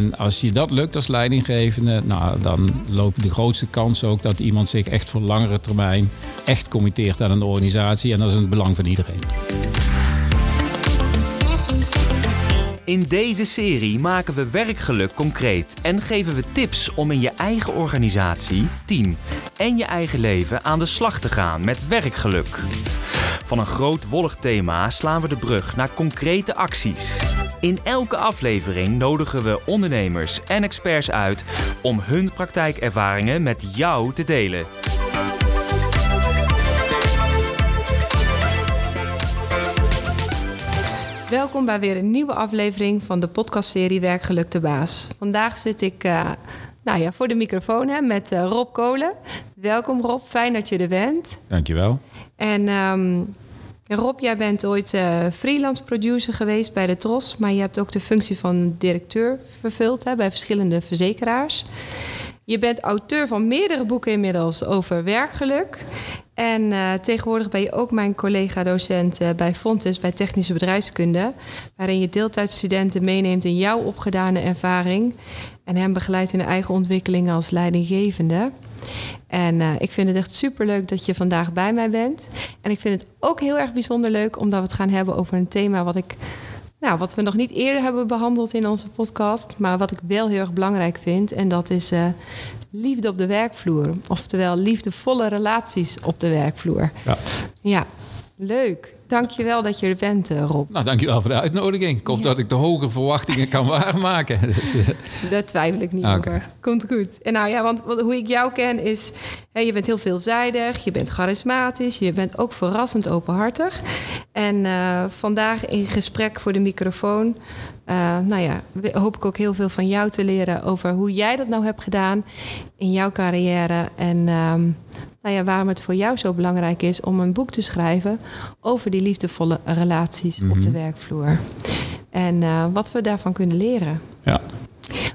En als je dat lukt als leidinggevende, nou, dan loop je de grootste kans ook dat iemand zich echt voor langere termijn echt committeert aan een organisatie. En dat is in het belang van iedereen. In deze serie maken we werkgeluk concreet en geven we tips om in je eigen organisatie, team en je eigen leven aan de slag te gaan met werkgeluk. Van een groot wollig thema slaan we de brug naar concrete acties. In elke aflevering nodigen we ondernemers en experts uit om hun praktijkervaringen met jou te delen. Welkom bij weer een nieuwe aflevering van de podcastserie Werkgeluk de Baas. Vandaag zit ik uh, nou ja, voor de microfoon hè, met uh, Rob Kolen. Welkom Rob, fijn dat je er bent. Dankjewel. En um, Rob, jij bent ooit uh, freelance producer geweest bij de TROS... maar je hebt ook de functie van directeur vervuld hè, bij verschillende verzekeraars. Je bent auteur van meerdere boeken inmiddels over werkgeluk. En uh, tegenwoordig ben je ook mijn collega-docent uh, bij Fontes bij Technische Bedrijfskunde. Waarin je deeltijdstudenten meeneemt in jouw opgedane ervaring. En hen begeleidt in de eigen ontwikkeling als leidinggevende. En uh, ik vind het echt superleuk dat je vandaag bij mij bent. En ik vind het ook heel erg bijzonder leuk omdat we het gaan hebben over een thema wat ik nou, wat we nog niet eerder hebben behandeld in onze podcast, maar wat ik wel heel erg belangrijk vind. En dat is uh, liefde op de werkvloer. Oftewel liefdevolle relaties op de werkvloer. Ja, ja leuk. Dankjewel dat je er bent, uh, Rob. Nou, dankjewel voor de uitnodiging. Ik hoop ja. dat ik de hoge verwachtingen kan waarmaken. Dus, uh... Daar twijfel ik niet okay. over. Komt goed. En nou ja, want hoe ik jou ken is... Hè, je bent heel veelzijdig, je bent charismatisch... je bent ook verrassend openhartig. En uh, vandaag in gesprek voor de microfoon... nou ja, hoop ik ook heel veel van jou te leren... over hoe jij dat nou hebt gedaan in jouw carrière... en nou ja, waarom het voor jou zo belangrijk is om een boek te schrijven over die liefdevolle relaties mm -hmm. op de werkvloer. En uh, wat we daarvan kunnen leren. Ja.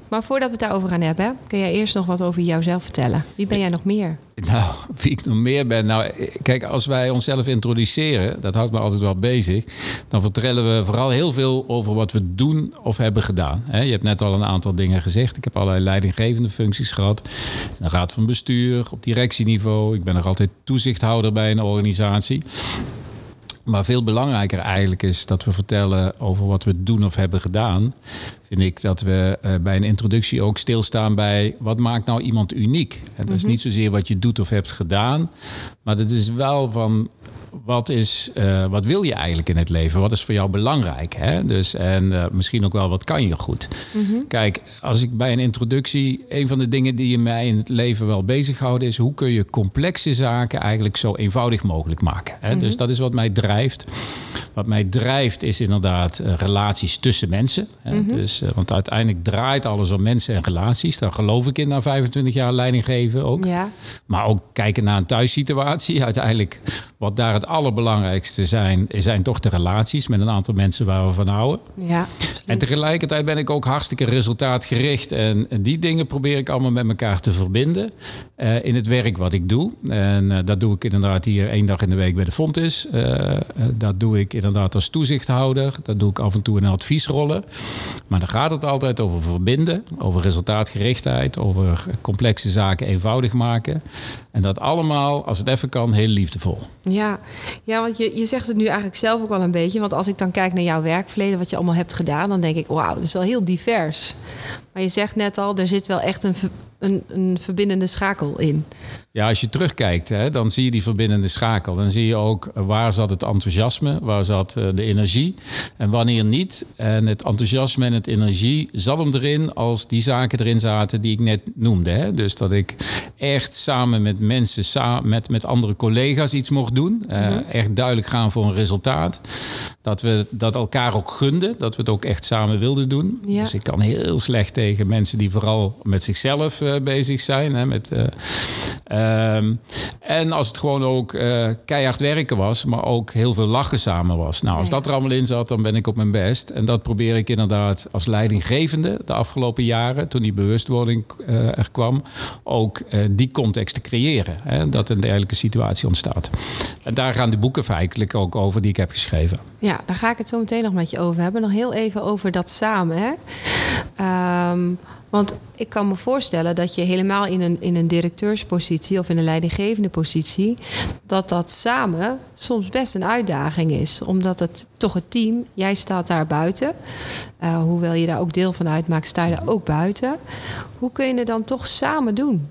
Maar voordat we het daarover gaan hebben, kun jij eerst nog wat over jouzelf vertellen. Wie ben jij nog meer? Nou, wie ik nog meer ben. Nou, kijk, als wij onszelf introduceren, dat houdt me altijd wel bezig. Dan vertellen we vooral heel veel over wat we doen of hebben gedaan. Je hebt net al een aantal dingen gezegd. Ik heb allerlei leidinggevende functies gehad. Een raad van bestuur, op directieniveau. Ik ben nog altijd toezichthouder bij een organisatie. Maar veel belangrijker eigenlijk is dat we vertellen over wat we doen of hebben gedaan. Vind ik dat we uh, bij een introductie ook stilstaan bij wat maakt nou iemand uniek. En dat is niet zozeer wat je doet of hebt gedaan, maar dat is wel van wat, is, uh, wat wil je eigenlijk in het leven? Wat is voor jou belangrijk? Hè? Dus, en uh, misschien ook wel wat kan je goed? Mm -hmm. Kijk, als ik bij een introductie, een van de dingen die je mij in het leven wel bezighouden is hoe kun je complexe zaken eigenlijk zo eenvoudig mogelijk maken? Hè? Mm -hmm. Dus dat is wat mij drijft. Wat mij drijft is inderdaad uh, relaties tussen mensen. Hè? Mm -hmm. dus, want uiteindelijk draait alles om mensen en relaties. Daar geloof ik in na 25 jaar leiding geven ook. Ja. Maar ook kijken naar een thuissituatie. Uiteindelijk wat daar het allerbelangrijkste zijn, zijn toch de relaties met een aantal mensen waar we van houden. Ja, en tegelijkertijd ben ik ook hartstikke resultaatgericht. En die dingen probeer ik allemaal met elkaar te verbinden uh, in het werk wat ik doe. En uh, dat doe ik inderdaad hier één dag in de week bij de Fontis. Uh, dat doe ik inderdaad als toezichthouder. Dat doe ik af en toe in adviesrollen. Maar dan gaat het altijd over verbinden, over resultaatgerichtheid, over complexe zaken eenvoudig maken. En dat allemaal, als het even kan, heel liefdevol. Ja, ja want je, je zegt het nu eigenlijk zelf ook al een beetje. Want als ik dan kijk naar jouw werkverleden, wat je allemaal hebt gedaan, dan denk ik, wauw, dat is wel heel divers. Maar je zegt net al, er zit wel echt een, een, een verbindende schakel in. Ja, als je terugkijkt, hè, dan zie je die verbindende schakel. Dan zie je ook waar zat het enthousiasme, waar zat uh, de energie en wanneer niet. En het enthousiasme en het energie zat hem erin als die zaken erin zaten die ik net noemde. Hè. Dus dat ik echt samen met mensen, samen met, met andere collega's iets mocht doen. Uh, mm -hmm. Echt duidelijk gaan voor een resultaat. Dat we dat elkaar ook gunden, dat we het ook echt samen wilden doen. Ja. Dus ik kan heel slecht tegen mensen die vooral met zichzelf uh, bezig zijn. Hè, met, Um, en als het gewoon ook uh, keihard werken was, maar ook heel veel lachen samen was. Nou, als dat er allemaal in zat, dan ben ik op mijn best. En dat probeer ik inderdaad als leidinggevende de afgelopen jaren, toen die bewustwording er kwam, ook die context te creëren. Hè, dat een dergelijke situatie ontstaat. En daar gaan de boeken feitelijk ook over die ik heb geschreven. Ja, daar ga ik het zo meteen nog met je over hebben. Nog heel even over dat samen. Hè? Ehm, want ik kan me voorstellen dat je helemaal in een, in een directeurspositie of in een leidinggevende positie, dat dat samen soms best een uitdaging is. Omdat het toch het team, jij staat daar buiten. Uh, hoewel je daar ook deel van uitmaakt, sta je daar ook buiten. Hoe kun je het dan toch samen doen?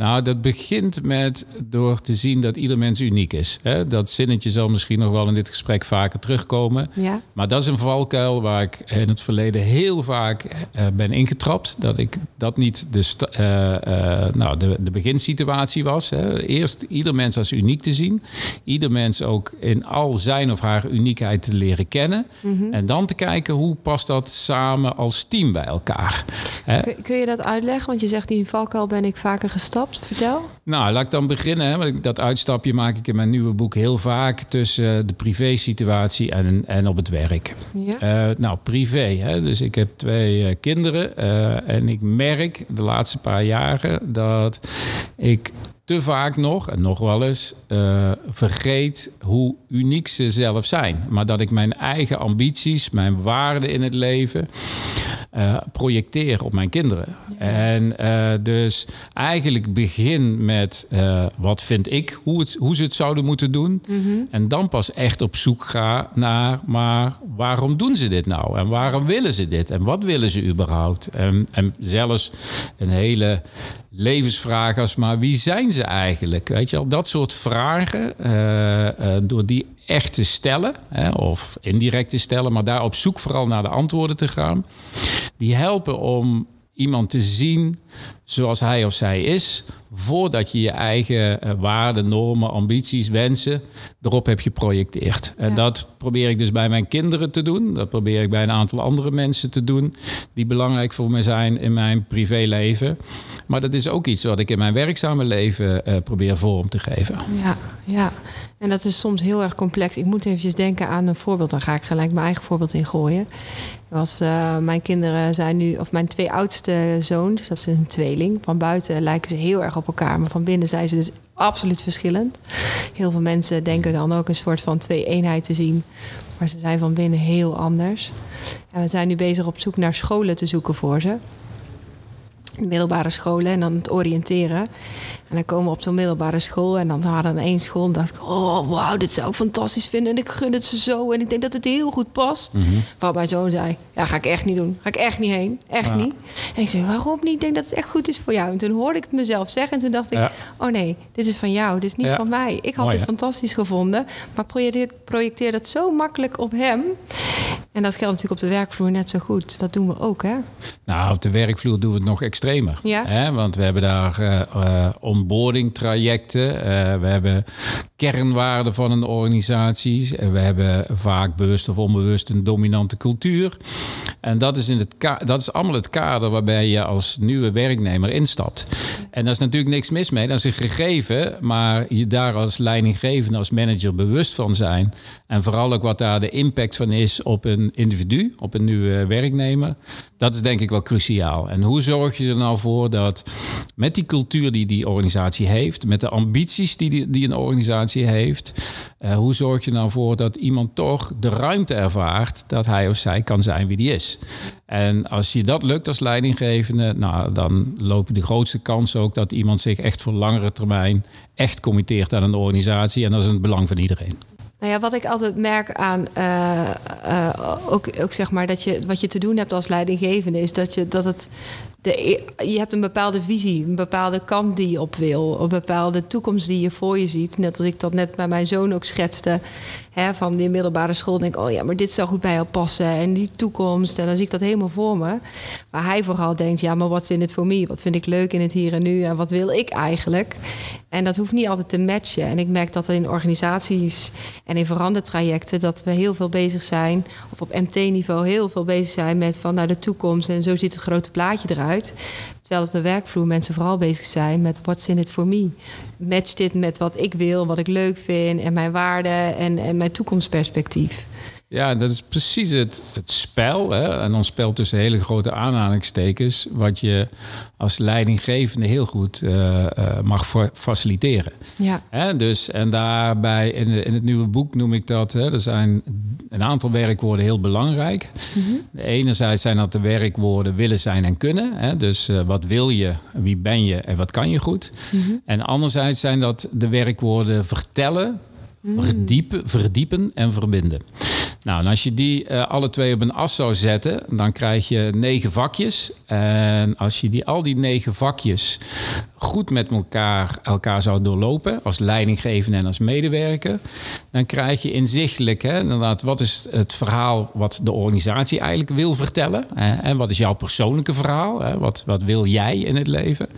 Nou, dat begint met door te zien dat ieder mens uniek is. Dat zinnetje zal misschien nog wel in dit gesprek vaker terugkomen. Ja. Maar dat is een valkuil waar ik in het verleden heel vaak uh, ben ingetrapt. Dat ik dat niet de, uh, uh, nou, de, de beginsituatie was. Hè. Eerst ieder mens als uniek te zien. Ieder mens ook in al zijn of haar uniekheid te leren kennen. Mm -hmm. En dan te kijken hoe past dat samen als team bij elkaar. Kun, kun je dat uitleggen? Want je zegt die valkuil ben ik vaker gestapt. Vertel. Nou, laat ik dan beginnen. Hè. Dat uitstapje maak ik in mijn nieuwe boek heel vaak tussen de privé-situatie en, en op het werk. Ja. Uh, nou, privé. Hè. Dus ik heb twee uh, kinderen uh, en ik merk de laatste paar jaren dat ik te vaak nog, en nog wel eens, uh, vergeet hoe uniek ze zelf zijn. Maar dat ik mijn eigen ambities, mijn waarden in het leven uh, projecteer op mijn kinderen. Ja. En uh, dus eigenlijk begin met wat vind ik, hoe, het, hoe ze het zouden moeten doen. Mm -hmm. En dan pas echt op zoek ga naar, maar waarom doen ze dit nou? En waarom willen ze dit? En wat willen ze überhaupt? En, en zelfs een hele levensvraag als maar wie zijn ze eigenlijk? Weet je al, dat soort vragen, door die echt te stellen, hè, of indirect te stellen, maar daar op zoek vooral naar de antwoorden te gaan, die helpen om iemand te zien zoals hij of zij is, voordat je je eigen uh, waarden, normen, ambities, wensen erop hebt geprojecteerd. Ja. En dat probeer ik dus bij mijn kinderen te doen. Dat probeer ik bij een aantal andere mensen te doen die belangrijk voor mij zijn in mijn privéleven. Maar dat is ook iets wat ik in mijn werkzame leven uh, probeer vorm te geven. Ja, ja. En dat is soms heel erg complex. Ik moet eventjes denken aan een voorbeeld. Dan ga ik gelijk mijn eigen voorbeeld ingooien. Was, uh, mijn kinderen zijn nu, of mijn twee oudste zoons, dat is een tweeling. Van buiten lijken ze heel erg op elkaar, maar van binnen zijn ze dus absoluut verschillend. Heel veel mensen denken dan ook een soort van twee-eenheid te zien. Maar ze zijn van binnen heel anders. En we zijn nu bezig op zoek naar scholen te zoeken voor ze middelbare scholen en dan het oriënteren. En dan komen we op zo'n middelbare school en dan hadden we één school en dacht ik, oh wauw, dit zou ik fantastisch vinden en ik gun het ze zo en ik denk dat het heel goed past. Mm -hmm. Wat mijn zoon zei, ja, ga ik echt niet doen, ga ik echt niet heen, echt ja. niet. En ik zei, waarom niet? Ik denk dat het echt goed is voor jou. En toen hoorde ik het mezelf zeggen en toen dacht ik, ja. oh nee, dit is van jou, dit is niet ja. van mij. Ik had Mooi, het fantastisch gevonden, maar projecteer, projecteer dat zo makkelijk op hem. En dat geldt natuurlijk op de werkvloer net zo goed. Dat doen we ook, hè? Nou, op de werkvloer doen we het nog extremer. Ja. Hè? Want we hebben daar uh, uh, onboarding trajecten. Uh, we hebben kernwaarden van een organisatie. We hebben vaak bewust of onbewust een dominante cultuur. En dat is, in het dat is allemaal het kader waarbij je als nieuwe werknemer instapt. En daar is natuurlijk niks mis mee. Dat is een gegeven, maar je daar als leidinggevende, als manager bewust van zijn. En vooral ook wat daar de impact van is op een individu, op een nieuwe werknemer. Dat is denk ik wel cruciaal. En hoe zorg je er nou voor dat met die cultuur die die organisatie heeft, met de ambities die, die, die een organisatie heeft, uh, hoe zorg je nou voor dat iemand toch de ruimte ervaart dat hij of zij kan zijn wie die is? En als je dat lukt als leidinggevende, nou, dan loop je de grootste kans ook dat iemand zich echt voor langere termijn echt committeert aan een organisatie. En dat is in het belang van iedereen. Nou ja, wat ik altijd merk aan uh, uh, ook, ook zeg maar dat je wat je te doen hebt als leidinggevende, is dat je dat het de, je hebt een bepaalde visie, een bepaalde kant die je op wil, een bepaalde toekomst die je voor je ziet. Net als ik dat net bij mijn zoon ook schetste, hè, van die middelbare school. Denk ik, oh ja, maar dit zou goed bij jou passen en die toekomst. En dan zie ik dat helemaal voor me. Waar hij vooral denkt, ja, maar wat is in het voor mij? Wat vind ik leuk in het hier en nu en wat wil ik eigenlijk? En dat hoeft niet altijd te matchen. En ik merk dat in organisaties en in verandertrajecten dat we heel veel bezig zijn, of op MT-niveau heel veel bezig zijn met van naar de toekomst en zo ziet het grote plaatje eruit. Terwijl op de werkvloer mensen vooral bezig zijn met what's in it for me. Match dit met wat ik wil, wat ik leuk vind en mijn waarden en, en mijn toekomstperspectief. Ja, dat is precies het, het spel. Hè? En dan spel tussen hele grote aanhalingstekens. Wat je als leidinggevende heel goed uh, uh, mag faciliteren. Ja. Hè? Dus, en daarbij in, in het nieuwe boek noem ik dat. Hè? Er zijn een aantal werkwoorden heel belangrijk. Mm -hmm. Enerzijds zijn dat de werkwoorden willen zijn en kunnen. Hè? Dus uh, wat wil je, wie ben je en wat kan je goed. Mm -hmm. En anderzijds zijn dat de werkwoorden vertellen, mm. verdiepen, verdiepen en verbinden. Nou, en als je die uh, alle twee op een as zou zetten, dan krijg je negen vakjes. En als je die, al die negen vakjes goed met elkaar, elkaar zou doorlopen, als leidinggevende en als medewerker, dan krijg je inzichtelijk, hè, inderdaad, wat is het verhaal wat de organisatie eigenlijk wil vertellen? Hè, en wat is jouw persoonlijke verhaal? Hè, wat, wat wil jij in het leven?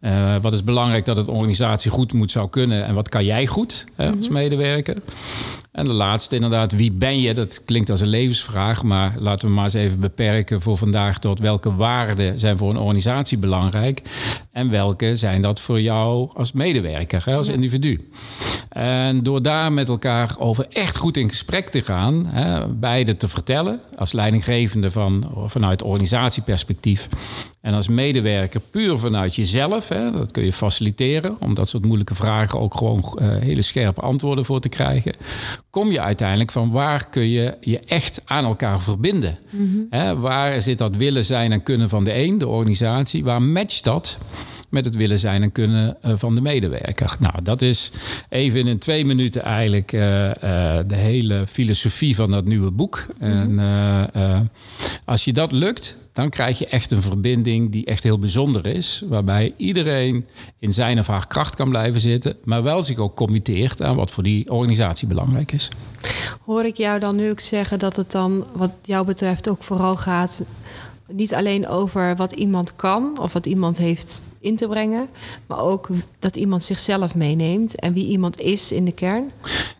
Uh, wat is belangrijk dat het organisatie goed moet zou kunnen en wat kan jij goed hè, als medewerker? En de laatste inderdaad, wie ben je? Dat klinkt als een levensvraag, maar laten we maar eens even beperken voor vandaag tot welke waarden zijn voor een organisatie belangrijk en welke zijn dat voor jou als medewerker, hè, als ja. individu. En door daar met elkaar over echt goed in gesprek te gaan, hè, beide te vertellen, als leidinggevende van, vanuit organisatieperspectief en als medewerker puur vanuit jezelf, hè, dat kun je faciliteren, om dat soort moeilijke vragen ook gewoon uh, hele scherpe antwoorden voor te krijgen, kom je uiteindelijk van waar kun je je echt aan elkaar verbinden. Mm -hmm. hè, waar zit dat willen zijn en kunnen van de een, de organisatie, waar matcht dat? Met het willen zijn en kunnen uh, van de medewerker. Nou, dat is even in twee minuten eigenlijk uh, uh, de hele filosofie van dat nieuwe boek. Mm-hmm. En als je dat lukt, dan krijg je echt een verbinding die echt heel bijzonder is. Waarbij iedereen in zijn of haar kracht kan blijven zitten, maar wel zich ook committeert aan wat voor die organisatie belangrijk is. Hoor ik jou dan nu ook zeggen dat het dan, wat jou betreft, ook vooral gaat niet alleen over wat iemand kan of wat iemand heeft in te brengen, maar ook dat iemand zichzelf meeneemt en wie iemand is in de kern?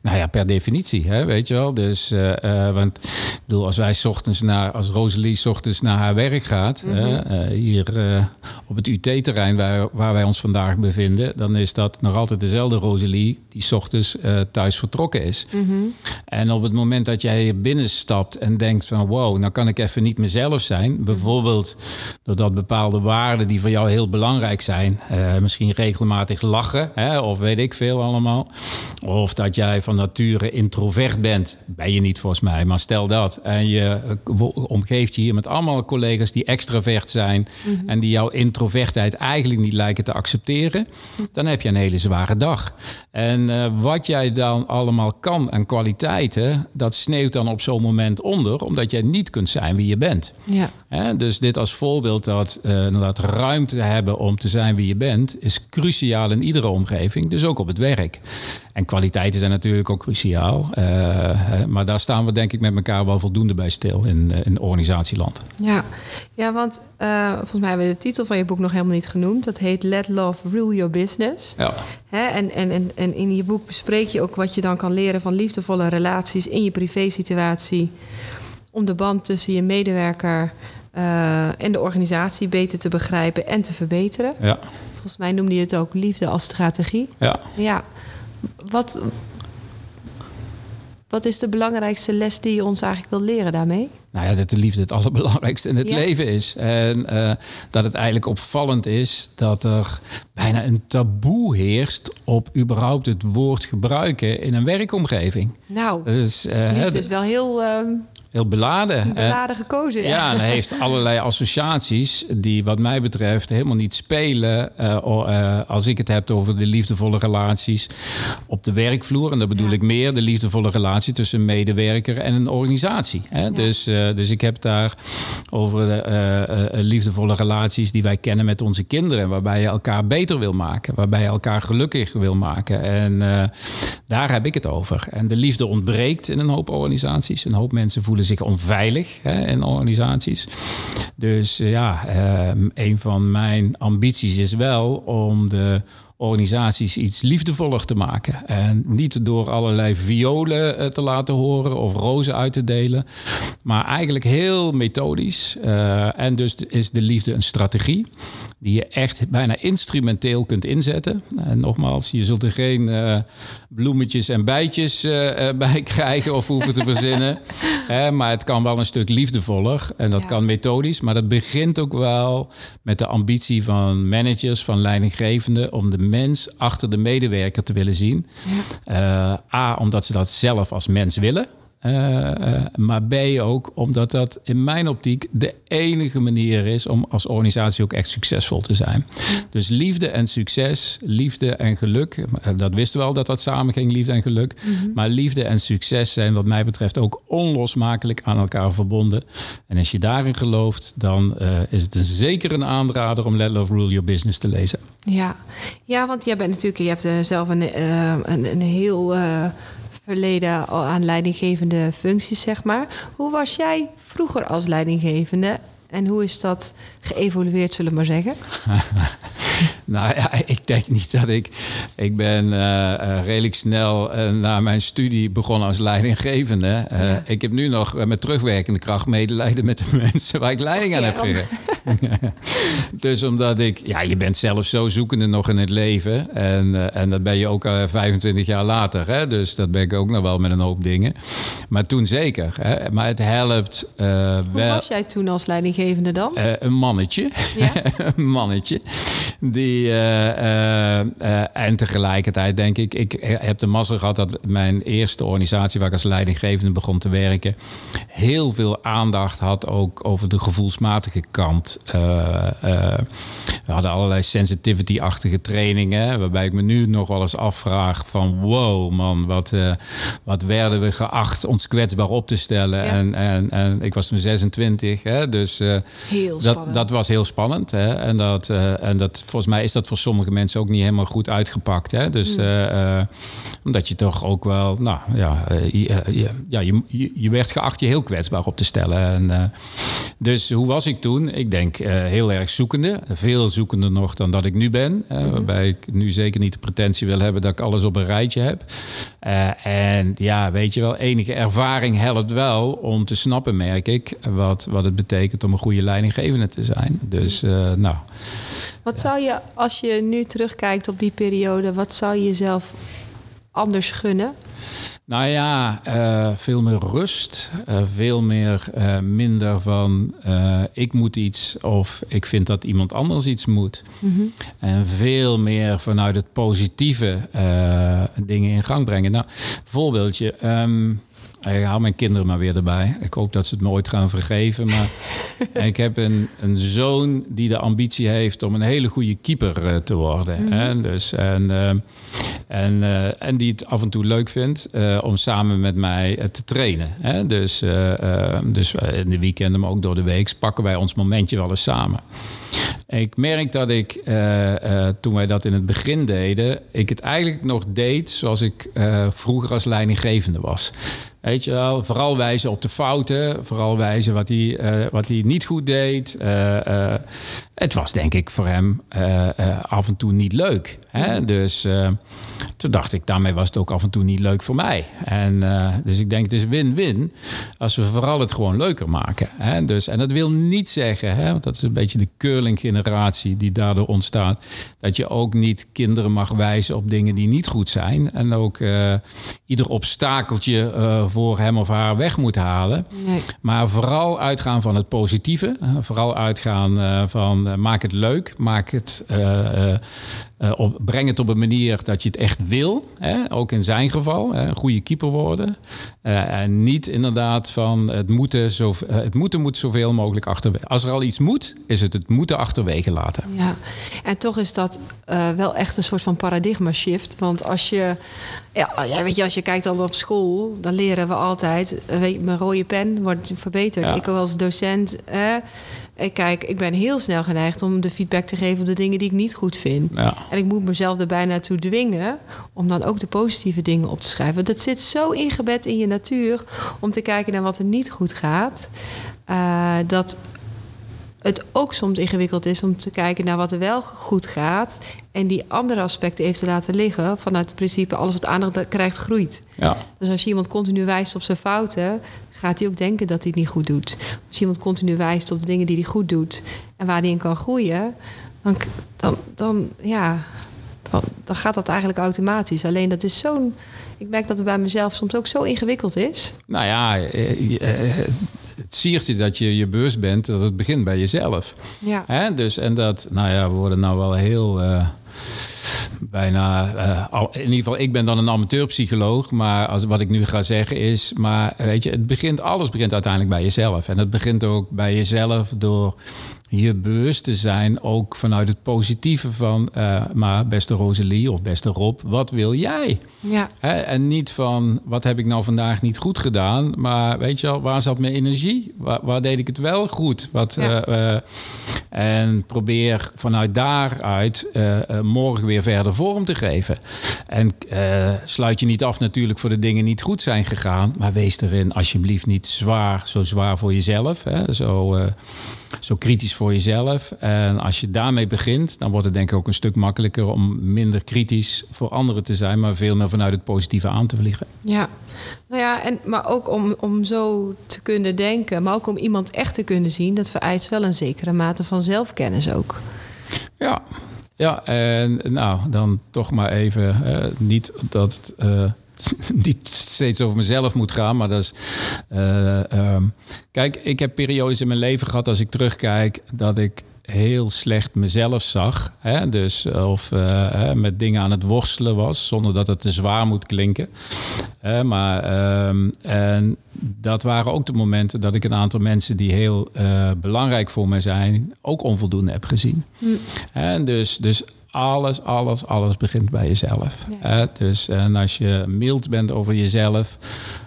Nou ja, per definitie, hè, weet je wel. Dus, uh, uh, want ik bedoel, als wij ochtends naar, als Rosalie ochtends naar haar werk gaat, mm -hmm. uh, hier op het UT-terrein waar, waar wij ons vandaag bevinden, dan is dat nog altijd dezelfde Rosalie die ochtends thuis vertrokken is. Mm -hmm. En op het moment dat jij hier binnenstapt en denkt van wow, nou kan ik even niet mezelf zijn, bijvoorbeeld doordat bepaalde waarden die voor jou heel belangrijk zijn. Uh, misschien regelmatig lachen, hè, of weet ik veel allemaal. Of dat jij van nature introvert bent. Ben je niet volgens mij, maar stel dat. En je omgeeft je hier met allemaal collega's die extravert zijn. Mm -hmm. en die jouw introvertheid eigenlijk niet lijken te accepteren. Dan heb je een hele zware dag. En uh, wat jij dan allemaal kan en kwaliteiten, dat sneeuwt dan op zo'n moment onder, omdat jij niet kunt zijn wie je bent. Ja. Hè, dus dit als voorbeeld dat uh, inderdaad ruimte hebben om te zijn wie je bent, is cruciaal in iedere omgeving, dus ook op het werk. En kwaliteiten zijn natuurlijk ook cruciaal. Uh, maar daar staan we denk ik met elkaar wel voldoende bij stil in, in organisatieland. Ja, ja want uh, volgens mij hebben we de titel van je boek nog helemaal niet genoemd. Dat heet Let Love Rule Your Business. Ja. Hè? En, en, en, en in je boek bespreek je ook wat je dan kan leren van liefdevolle relaties in je privésituatie. Om de band tussen je medewerker uh, en de organisatie beter te begrijpen en te verbeteren. Ja. Volgens mij noemde je het ook liefde als strategie. Ja. Ja. Wat, wat is de belangrijkste les die je ons eigenlijk wil leren daarmee? Nou ja, dat de liefde het allerbelangrijkste in het ja. leven is. En uh, dat het eigenlijk opvallend is dat er bijna een taboe heerst op überhaupt het woord gebruiken in een werkomgeving. Nou, dat is, uh, het is wel heel. Uh, heel beladen. Beladen gekozen. Ja, ja en hij heeft allerlei associaties die wat mij betreft helemaal niet spelen uh, uh, als ik het heb over de liefdevolle relaties op de werkvloer. En dat bedoel ja. ik meer de liefdevolle relatie tussen een medewerker en een organisatie. Hè? Ja. Dus, uh, dus ik heb daar over de, liefdevolle relaties die wij kennen met onze kinderen. Waarbij je elkaar beter wil maken. Waarbij je elkaar gelukkig wil maken. En daar heb ik het over. En de liefde ontbreekt in een hoop organisaties. Een hoop mensen voelen zich onveilig hè, in organisaties. Dus ja, uh, een van mijn ambities is wel om de organisaties iets liefdevoller te maken. En niet door allerlei violen eh, te laten horen of rozen uit te delen, maar eigenlijk heel methodisch. Uh, en dus is de liefde een strategie die je echt bijna instrumenteel kunt inzetten. En nogmaals, je zult er geen uh, bloemetjes en bijtjes uh, bij krijgen of hoeven te verzinnen. maar het kan wel een stuk liefdevoller en dat kan methodisch. Maar dat begint ook wel met de ambitie van managers, van leidinggevenden... om de mens achter de medewerker te willen zien. Ja. A, omdat ze dat zelf als mens willen. Uh, uh, maar B ook omdat dat in mijn optiek de enige manier is om als organisatie ook echt succesvol te zijn. Dus liefde en succes, liefde en geluk, eh, dat wisten we al dat dat samen ging, liefde en geluk. Mm-hmm. Maar liefde en succes zijn wat mij betreft ook onlosmakelijk aan elkaar verbonden. En als je daarin gelooft, dan uh, is het een zeker een aanrader om Let Love Rule Your Business te lezen. Ja, ja want jij bent natuurlijk, je hebt zelf een, een, een heel verleden aan leidinggevende functies, zeg maar. Hoe was jij vroeger als leidinggevende? En hoe is dat geëvolueerd, zullen we maar zeggen? nou ja, ik denk niet dat ik. Ik ben uh, redelijk snel uh, na mijn studie begonnen als leidinggevende. Ja. Ik heb nu nog met terugwerkende kracht medelijden met de mensen waar ik leiding aan heb gegeven. dus omdat ik, ja, je bent zelf zo zoekende nog in het leven. En, en dat ben je ook 25 jaar later. Hè? Dus dat ben ik ook nog wel met een hoop dingen. Maar toen zeker. Hè? Maar het helpt Hoe wel. was jij toen als leidinggevende dan? een mannetje. Ja? een mannetje. Die, uh, uh, uh, en tegelijkertijd denk ik, ik heb de mazzel gehad dat mijn eerste organisatie waar ik als leidinggevende begon te werken, heel veel aandacht had ook over de gevoelsmatige kant. we hadden allerlei sensitivity-achtige trainingen, waarbij ik me nu nog wel eens afvraag van wow man, wat, wat werden we geacht ons kwetsbaar op te stellen. Ja. En, en, en ik was toen 26, hè, dus dat, dat was heel spannend. Hè, en, dat, en dat volgens mij is dat voor sommige mensen ook niet helemaal goed uitgepakt. Hè? Dus mm. uh, omdat je toch ook wel, nou ja, uh, je, ja je, je, werd geacht je heel kwetsbaar op te stellen. En, dus hoe was ik toen? Ik denk heel erg zoekende. Veel zoekender nog dan dat ik nu ben. Mm-hmm. Waarbij ik nu zeker niet de pretentie wil hebben dat ik alles op een rijtje heb. en ja, weet je wel, enige ervaring helpt wel om te snappen, merk ik, wat, wat het betekent om een goede leidinggevende te zijn. Dus nou. Wat zou je, als je nu terugkijkt op die periode, wat zou je jezelf anders gunnen? Nou ja, uh, veel meer rust. Uh, veel meer uh, minder van ik moet iets of ik vind dat iemand anders iets moet. Mm -hmm. En veel meer vanuit het positieve dingen in gang brengen. Nou, voorbeeldje. Um, ik haal mijn kinderen maar weer erbij. Ik hoop dat ze het nooit gaan vergeven. Maar ik heb een, een zoon die de ambitie heeft om een hele goede keeper uh, te worden. Mm -hmm. dus, en, uh, en, uh, en die het af en toe leuk vindt om samen met mij te trainen. Hè? Dus, dus in de weekenden, maar ook door de week, pakken wij ons momentje wel eens samen. Ik merk dat ik, toen wij dat in het begin deden, ik het eigenlijk nog deed zoals ik vroeger als leidinggevende was. Weet je wel, vooral wijzen op de fouten, vooral wijzen wat hij, uh, wat hij niet goed deed. Uh, uh, het was denk ik voor hem af en toe niet leuk. Hè? Dus toen dacht ik, daarmee was het ook af en toe niet leuk voor mij. En dus ik denk, het is win-win als we vooral het gewoon leuker maken. Hè? Dus, en dat wil niet zeggen, hè, want dat is een beetje de curling-generatie die daardoor ontstaat, dat je ook niet kinderen mag wijzen op dingen die niet goed zijn. En ook ieder obstakeltje voor hem of haar weg moet halen. Nee. Maar vooral uitgaan van het positieve. Vooral uitgaan van maak het leuk, maak het, uh, op, breng het op een manier dat je het echt wil. Hè? Ook in zijn geval, hè? een goede keeper worden. en niet inderdaad van het moeten, zo, het moeten moet zoveel mogelijk achterwege. Als er al iets moet, is het het moeten achterwege laten. Ja, en toch is dat wel echt een soort van paradigma shift. Want als je, ja, weet je, als je kijkt al op school, dan leren we altijd, weet, mijn rode pen wordt verbeterd. Ja. Ik als docent, eh, kijk, ik ben heel snel geneigd om de feedback te geven op de dingen die ik niet goed vind. Ja. En ik moet mezelf er bijna toe dwingen om dan ook de positieve dingen op te schrijven. Dat zit zo ingebed in je natuur om te kijken naar wat er niet goed gaat. Uh, dat het ook soms ingewikkeld is om te kijken naar wat er wel goed gaat. En die andere aspecten even te laten liggen. Vanuit het principe: alles wat aandacht krijgt, groeit. Ja. Dus als je iemand continu wijst op zijn fouten, gaat hij ook denken dat hij het niet goed doet. Als je iemand continu wijst op de dingen die hij goed doet en waar hij in kan groeien, dan, dan, dan ja, dan, dan gaat dat eigenlijk automatisch. Alleen dat is zo'n. Ik merk dat het bij mezelf soms ook zo ingewikkeld is. Nou ja, eh, eh, het siertje dat je je beurs bent, dat het begint bij jezelf. Ja. Hè? Dus, en dat, nou ja, we worden nou wel heel... eh, bijna, eh, in ieder geval, ik ben dan een amateurpsycholoog, maar als, wat ik nu ga zeggen is, maar weet je, het begint, alles begint uiteindelijk bij jezelf. En het begint ook bij jezelf door je bewust te zijn, ook vanuit het positieve van, eh, maar beste Rosalie of beste Rob, wat wil jij? Ja. Hè, en niet van wat heb ik nou vandaag niet goed gedaan, maar weet je wel, waar zat mijn energie? Waar, waar deed ik het wel goed? Wat, Ja. eh, eh, en probeer vanuit daaruit morgen weer verder vorm te geven. En sluit je niet af natuurlijk voor de dingen niet goed zijn gegaan, maar wees erin alsjeblieft niet zwaar, zo zwaar voor jezelf. Hè? Zo, zo kritisch voor jezelf. En als je daarmee begint, dan wordt het denk ik ook een stuk makkelijker om minder kritisch voor anderen te zijn, maar veel meer vanuit het positieve aan te vliegen. Ja, nou ja, en, maar ook om, om zo te kunnen denken, maar ook om iemand echt te kunnen zien, dat vereist wel een zekere mate van zelfkennis ook. Ja, ja en nou, dan toch maar even, eh, niet dat eh, niet steeds over mezelf moet gaan, maar dat is... eh, ehm, kijk, ik heb periodes in mijn leven gehad, als ik terugkijk, dat ik heel slecht mezelf zag. Hè? Dus of eh, met dingen aan het worstelen was, zonder dat het te zwaar moet klinken. Maar ehm, en dat waren ook de momenten dat ik een aantal mensen die heel eh, belangrijk voor mij zijn, ook onvoldoende heb gezien. Hè, dus, dus alles, alles, alles begint bij jezelf. Ja. Dus en als je mild bent over jezelf,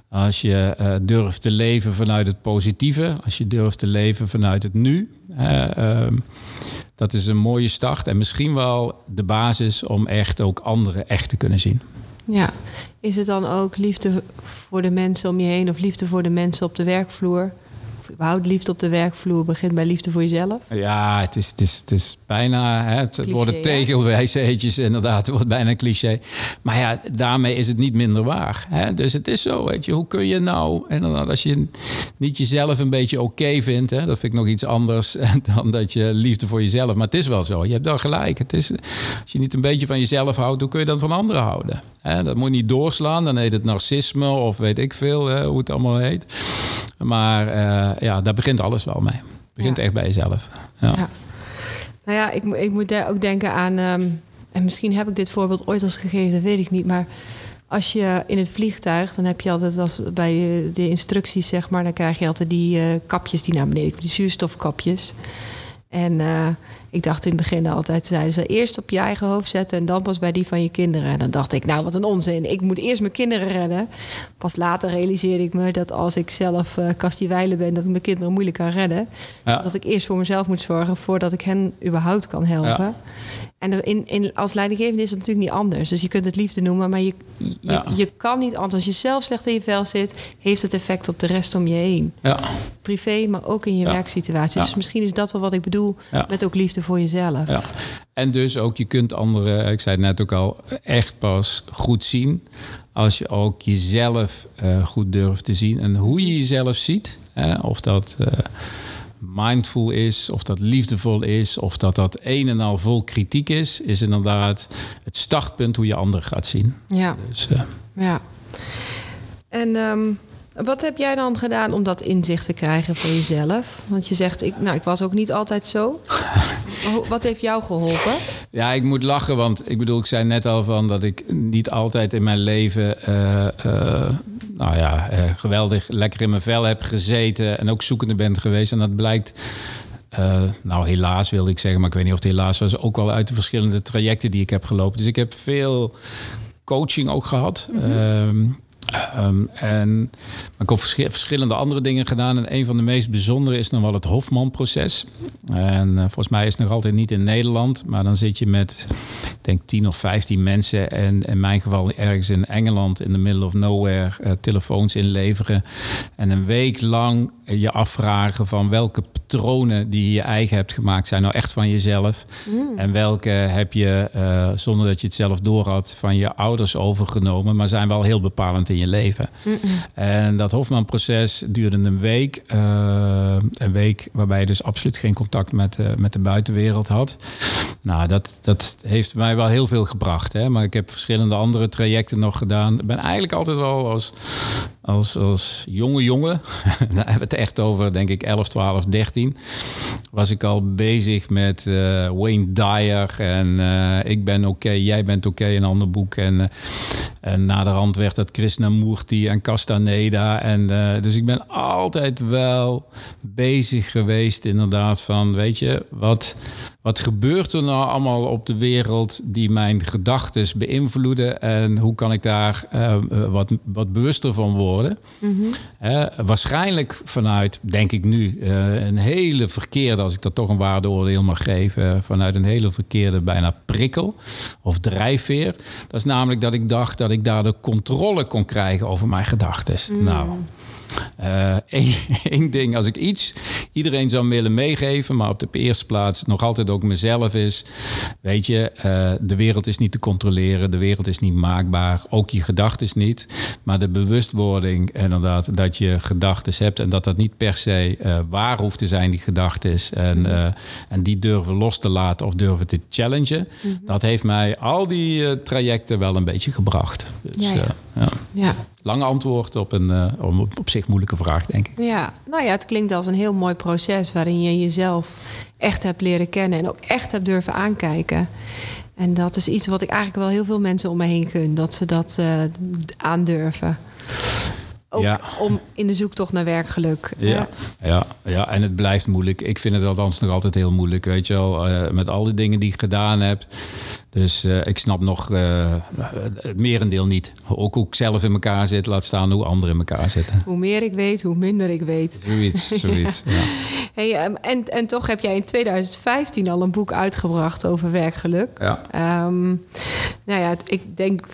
als je eh, durft te leven vanuit het positieve, als je durft te leven vanuit het nu, ehm, dat is een mooie start en misschien wel de basis om echt ook anderen echt te kunnen zien. Ja, is het dan ook liefde voor de mensen om je heen of liefde voor de mensen op de werkvloer? Überhaupt liefde op de werkvloer begint bij liefde voor jezelf? Ja, het is, het is, het is bijna. Hè, het, Cliché, worden tegelwijsheidjes, inderdaad. Het wordt bijna een cliché. Maar ja, daarmee is het niet minder waar. Hè? Dus het is zo, weet je. Hoe kun je nou, inderdaad, als je niet jezelf een beetje oké vindt, hè, dat vind ik nog iets anders dan dat je liefde voor jezelf. Maar het is wel zo. Je hebt wel gelijk. Het is, als je niet een beetje van jezelf houdt, hoe kun je dan van anderen houden? Hè? Dat moet niet doorslaan. Dan heet het narcisme of weet ik veel hè, hoe het allemaal heet. Maar eh, ja, daar begint alles wel mee. Het begint Ja. echt bij jezelf. Ja. Ja. Nou ja, ik, ik moet daar ook denken aan... ehm, en misschien heb ik dit voorbeeld ooit als gegeven, dat weet ik niet. Maar als je in het vliegtuig, dan heb je altijd als bij eh, de instructies, zeg maar... dan krijg je altijd die eh, kapjes die naar beneden die zuurstofkapjes. En ik dacht in het begin altijd, zeiden ze eerst op je eigen hoofd zetten en dan pas bij die van je kinderen. En dan dacht ik, nou wat een onzin. Ik moet eerst mijn kinderen redden. Pas later realiseerde ik me dat als ik zelf eh kastiewijlen ben, dat ik mijn kinderen moeilijk kan redden. Ja. Dat ik eerst voor mezelf moet zorgen voordat ik hen überhaupt kan helpen. Ja. En in, in, als leidinggevende is dat natuurlijk niet anders. Dus je kunt het liefde noemen, maar je, je, Ja. je kan niet anders. Als je zelf slecht in je vel zit, heeft het effect op de rest om je heen. Ja. Privé, maar ook in je Ja. werksituatie. Dus misschien is dat wel wat ik bedoel met ook liefde voor jezelf. Ja. En dus ook, je kunt anderen, ik zei het net ook al, echt pas goed zien als je ook jezelf eh, goed durft te zien. En hoe je jezelf ziet, hè, of dat eh, mindful is, of dat liefdevol is, of dat dat een en al vol kritiek is, is inderdaad het startpunt hoe je anderen gaat zien. Ja, Dus, eh, ja. En ehm, wat heb jij dan gedaan om dat inzicht te krijgen voor jezelf? Want je zegt, ik, nou, ik was ook niet altijd zo. Wat heeft jou geholpen? Ja, ik moet lachen, want ik bedoel, ik zei net al van dat ik niet altijd in mijn leven, eh, eh, nou ja, eh, geweldig lekker in mijn vel heb gezeten en ook zoekende ben geweest. En dat blijkt, eh, nou helaas wilde ik zeggen, maar ik weet niet of het helaas was, ook wel uit de verschillende trajecten die ik heb gelopen. Dus ik heb veel coaching ook gehad. Ehm, Um, en ik heb verschillende andere dingen gedaan. En een van de meest bijzondere is nog wel het Hofman-proces. En uh, volgens mij is het nog altijd niet in Nederland. Maar dan zit je met, ik denk, 10 of 15 mensen. En in mijn geval ergens in Engeland, in the middle of nowhere, uh, telefoons inleveren. En een week lang je afvragen van welke patronen die je eigen hebt gemaakt, zijn nou echt van jezelf. Mm. En welke heb je, uh, zonder dat je het zelf doorhad, van je ouders overgenomen. Maar zijn wel heel bepalend in je leven. Mm -mm. En dat Hofman-proces duurde een week. Uh, een week waarbij je dus absoluut geen contact met, uh, met de buitenwereld had. Nou, dat, dat heeft mij wel heel veel gebracht. Hè? Maar ik heb verschillende andere trajecten nog gedaan. Ik ben eigenlijk altijd wel als, als, als jonge jongen, daar hebben we het echt over, denk ik, 11, 12, 13, was ik al bezig met uh, Wayne Dyer en Ik ben oké, okay, jij bent oké, okay, een ander boek. En, en naderhand werd dat Krishnamurti en Castaneda. En, dus ik ben altijd wel bezig geweest, inderdaad, van weet je, wat, wat gebeurt er nou allemaal op de wereld die mijn gedachten beïnvloeden en hoe kan ik daar uh, wat, wat bewuster van worden? Uh, waarschijnlijk vanuit, denk ik nu, een hele verkeerde, als ik dat toch een waardeoordeel mag geven, vanuit een hele verkeerde bijna prikkel of drijfveer. Dat is namelijk dat ik dacht dat ik daar de controle kon krijgen over mijn gedachten. Mm. Nou. Eén uh, ding, als ik iets iedereen zou willen meegeven, maar op de eerste plaats nog altijd ook mezelf is. Weet je, uh, de wereld is niet te controleren, de wereld is niet maakbaar, ook je gedachten niet. Maar de bewustwording, inderdaad, dat je gedachten hebt en dat dat niet per se uh, waar hoeft te zijn, die gedachten. En, mm-hmm. en die durven los te laten of durven te challengen. Mm-hmm. Dat heeft mij al die trajecten wel een beetje gebracht. Dus, ja, ja. ja. ja. Lang antwoord op een uh, op, zich moeilijke vraag, denk ik. Ja, nou ja, het klinkt als een heel mooi proces waarin je jezelf echt hebt leren kennen en ook echt hebt durven aankijken. En dat is iets wat ik eigenlijk wel heel veel mensen om me heen gun, dat ze dat uh, aandurven. Ook ja. om in de zoektocht naar werkgeluk. Ja, ja, ja, en het blijft moeilijk. Ik vind het althans nog altijd heel moeilijk, weet je wel. Uh, met al die dingen die ik gedaan heb. Dus uh, ik snap nog uh, het merendeel niet. Ook hoe ik zelf in elkaar zit, laat staan hoe anderen in elkaar zitten. Hoe meer ik weet, hoe minder ik weet. Zoiets, zoiets. ja. Hey, um, en, en toch heb jij in 2015 al een boek uitgebracht over werkgeluk. Ja. Um, nou ja, ik denk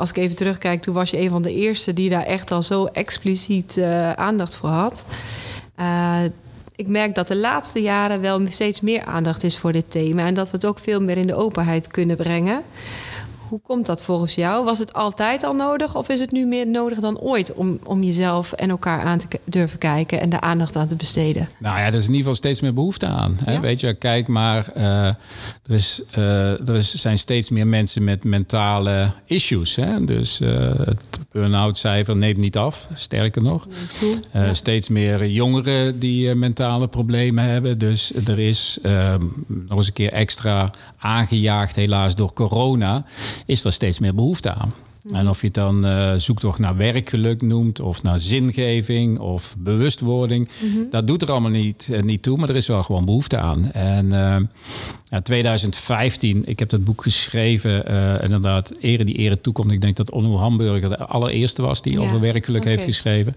als ik even terugkijk, toen was je een van de eerste die daar echt al zo expliciet uh, aandacht voor had. Uh, ik merk dat de laatste jaren wel steeds meer aandacht is voor dit thema en dat we het ook veel meer in de openheid kunnen brengen. Hoe komt dat volgens jou? Was het altijd al nodig of is het nu meer nodig dan ooit om, om jezelf en elkaar aan te durven kijken en de aandacht aan te besteden? Nou ja, er is in ieder geval steeds meer behoefte aan. Hè? Ja? Weet je, kijk maar, uh, er, is, uh, er is, zijn steeds meer mensen met mentale issues. Hè? Dus uh, het burn-out cijfer neemt niet af, sterker nog. Ja. Steeds meer jongeren die mentale problemen hebben. Dus er is nog eens een keer extra aangejaagd, helaas door corona is er steeds meer behoefte aan. Mm. En of je het dan uh, zoektocht naar werkgeluk noemt, of naar zingeving of bewustwording, mm-hmm. dat doet er allemaal niet, uh, niet toe, maar er is wel gewoon behoefte aan. En uh, ja, 2015, ik heb dat boek geschreven, inderdaad, Ere die ere toekomt. Ik denk dat Onno Hamburger de allereerste was die ja. over werkgeluk okay. heeft geschreven.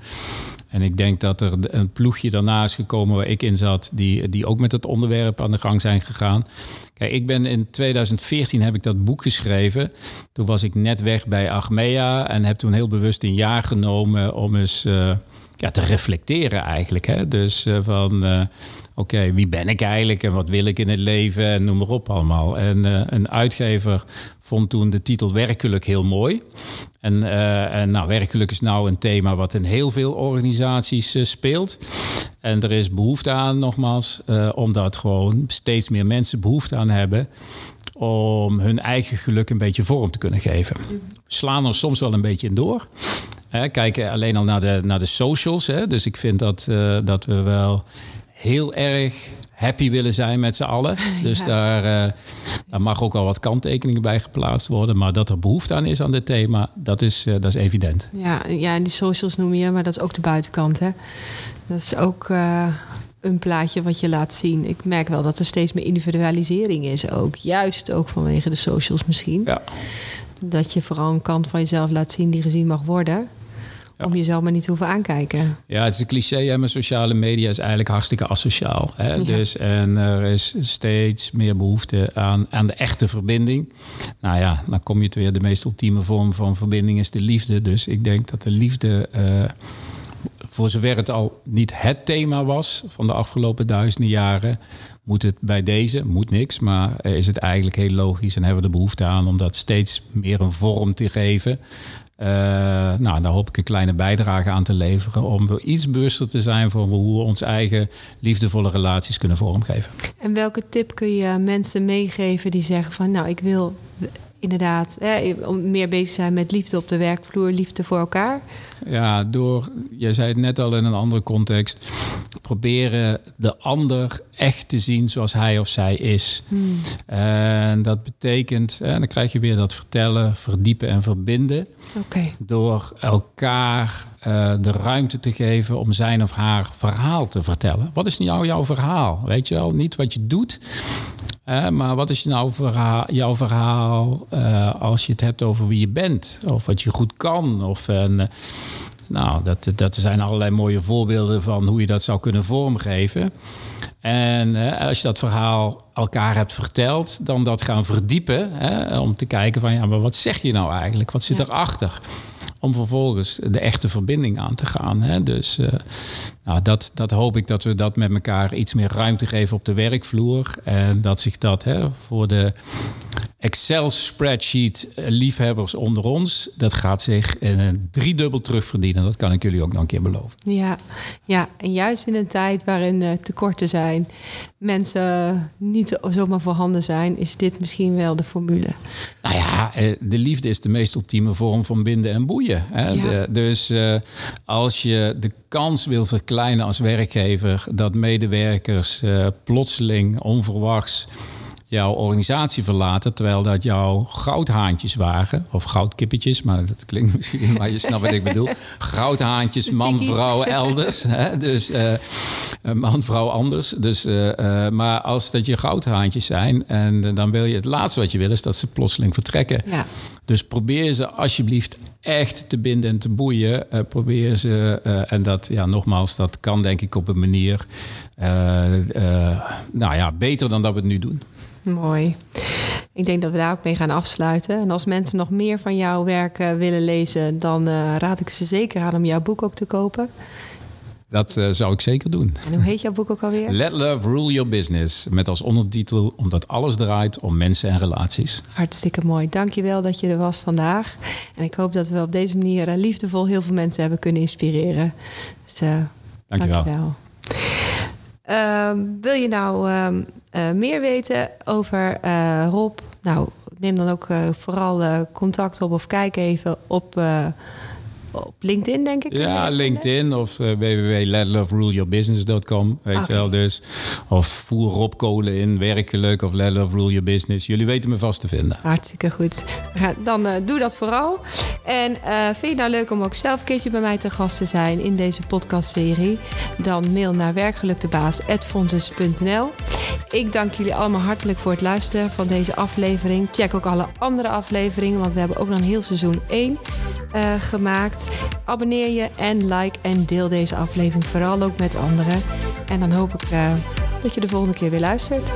En ik denk dat er een ploegje daarna is gekomen waar ik in zat, die, die ook met het onderwerp aan de gang zijn gegaan. Kijk, ik ben in 2014 heb ik dat boek geschreven. Toen was ik net weg bij Achmea en heb toen heel bewust een jaar genomen om eens uh, ja, te reflecteren eigenlijk. Hè? Dus uh, van, uh, oké, okay, wie ben ik eigenlijk en wat wil ik in het leven en noem maar op allemaal. En een uitgever vond toen de titel werkelijk heel mooi. En, en nou, werkgeluk is nou een thema wat in heel veel organisaties speelt. En er is behoefte aan, nogmaals, omdat gewoon steeds meer mensen behoefte aan hebben om hun eigen geluk een beetje vorm te kunnen geven. We slaan er soms wel een beetje in door. Hè, kijken alleen al naar de, naar de socials. Hè. Dus ik vind dat, dat we wel heel erg happy willen zijn met z'n allen. Dus ja. daar, uh, daar mag ook wel wat kanttekeningen bij geplaatst worden. Maar dat er behoefte aan is aan dit thema, dat is, uh, dat is evident. Ja, ja, en die socials noem je, maar dat is ook de buitenkant. Hè? Dat is ook uh, een plaatje wat je laat zien. Ik merk wel dat er steeds meer individualisering is ook. Juist ook vanwege de socials misschien. Ja. Dat je vooral een kant van jezelf laat zien die gezien mag worden. Om jezelf maar niet te hoeven aankijken. Ja, het is een cliché, hè, maar sociale media is eigenlijk hartstikke asociaal. Hè? Dus, en er is steeds meer behoefte aan, aan de echte verbinding. Nou ja, dan kom je het weer. De meest ultieme vorm van verbinding is de liefde. Dus ik denk dat de liefde... Uh, voor zover het al niet het thema was van de afgelopen duizenden jaren, moet het bij deze, moet niks, maar is het eigenlijk heel logisch en hebben we de behoefte aan om dat steeds meer een vorm te geven. Uh, nou, daar hoop ik een kleine bijdrage aan te leveren om iets bewuster te zijn van hoe we onze eigen liefdevolle relaties kunnen vormgeven. En welke tip kun je mensen meegeven die zeggen van nou, ik wil inderdaad hè, om meer bezig zijn met liefde op de werkvloer, liefde voor elkaar? Ja, door, jij zei het net al in een andere context, proberen de ander echt te zien zoals hij of zij is. Hmm. En dat betekent, en dan krijg je weer dat vertellen, verdiepen en verbinden. Okay. Door elkaar uh, de ruimte te geven om zijn of haar verhaal te vertellen. Wat is nou jouw verhaal? Weet je wel, niet wat je doet, maar wat is nou verhaal, jouw verhaal uh, als je het hebt over wie je bent? Of wat je goed kan? Of, uh, nou, dat, dat zijn allerlei mooie voorbeelden van hoe je dat zou kunnen vormgeven. En uh, als je dat verhaal elkaar hebt verteld, dan dat gaan verdiepen. Hè, om te kijken van, ja, maar wat zeg je nou eigenlijk? Wat zit erachter? Om vervolgens de echte verbinding aan te gaan. Hè? Dus uh, nou, dat, dat hoop ik dat we dat met elkaar iets meer ruimte geven op de werkvloer. En dat zich dat hè, voor de Excel-spreadsheet liefhebbers onder ons, dat gaat zich in een driedubbel terugverdienen. Dat kan ik jullie ook nog een keer beloven. Ja, ja en juist in een tijd waarin tekorten zijn, mensen niet zomaar voorhanden zijn, is dit misschien wel de formule. Nou ja, eh, de liefde is de meest ultieme vorm van binden en boeien. Hè? Ja. De, dus uh, als je de kans wil verkleinen als werkgever dat medewerkers uh, plotseling onverwachts jouw organisatie verlaten, terwijl dat jouw goudhaantjes waren, of goudkippetjes, maar dat klinkt misschien, maar je snapt wat ik bedoel. Goudhaantjes, man, vrouw, elders. Hè? Dus uh, man, vrouw, anders. Dus, uh, maar als dat je goudhaantjes zijn, en dan wil je het laatste wat je wil is dat ze plotseling vertrekken. Ja. Dus probeer ze alsjeblieft echt te binden en te boeien. Uh, probeer ze, uh, en dat, ja, nogmaals, dat kan denk ik op een manier, uh, nou ja, beter dan dat we het nu doen. Mooi. Ik denk dat we daar ook mee gaan afsluiten. En als mensen nog meer van jouw werk willen lezen, dan raad ik ze zeker aan om jouw boek ook te kopen. Dat uh, zou ik zeker doen. En hoe heet jouw boek ook alweer? Let Love Rule Your Business. Met als ondertitel Omdat alles draait om mensen en relaties. Hartstikke mooi. Dankjewel dat je er was vandaag. En ik hoop dat we op deze manier liefdevol heel veel mensen hebben kunnen inspireren. Dus uh, dankjewel. dankjewel. Wil je nou ehm, meer weten over Rob? Nou, neem dan ook vooral contact op of kijk even op op LinkedIn, denk ik. Ja, LinkedIn of uh, www.letloveruleyourbusiness.com. Weet okay. je wel dus. Of voer Rob Kolen in, werkelijk of Let Love Rule Your Business. Jullie weten me vast te vinden. Hartstikke goed. Dan uh, doe dat vooral. En uh, vind je het nou leuk om ook zelf een keertje bij mij te gast te zijn in deze podcastserie? Dan mail naar werkgeluktebaas.fontes.nl Ik dank jullie allemaal hartelijk voor het luisteren van deze aflevering. Check ook alle andere afleveringen, want we hebben ook nog een heel seizoen 1 gemaakt. Abonneer je en like en deel deze aflevering vooral ook met anderen. En dan hoop ik uh, dat je de volgende keer weer luistert.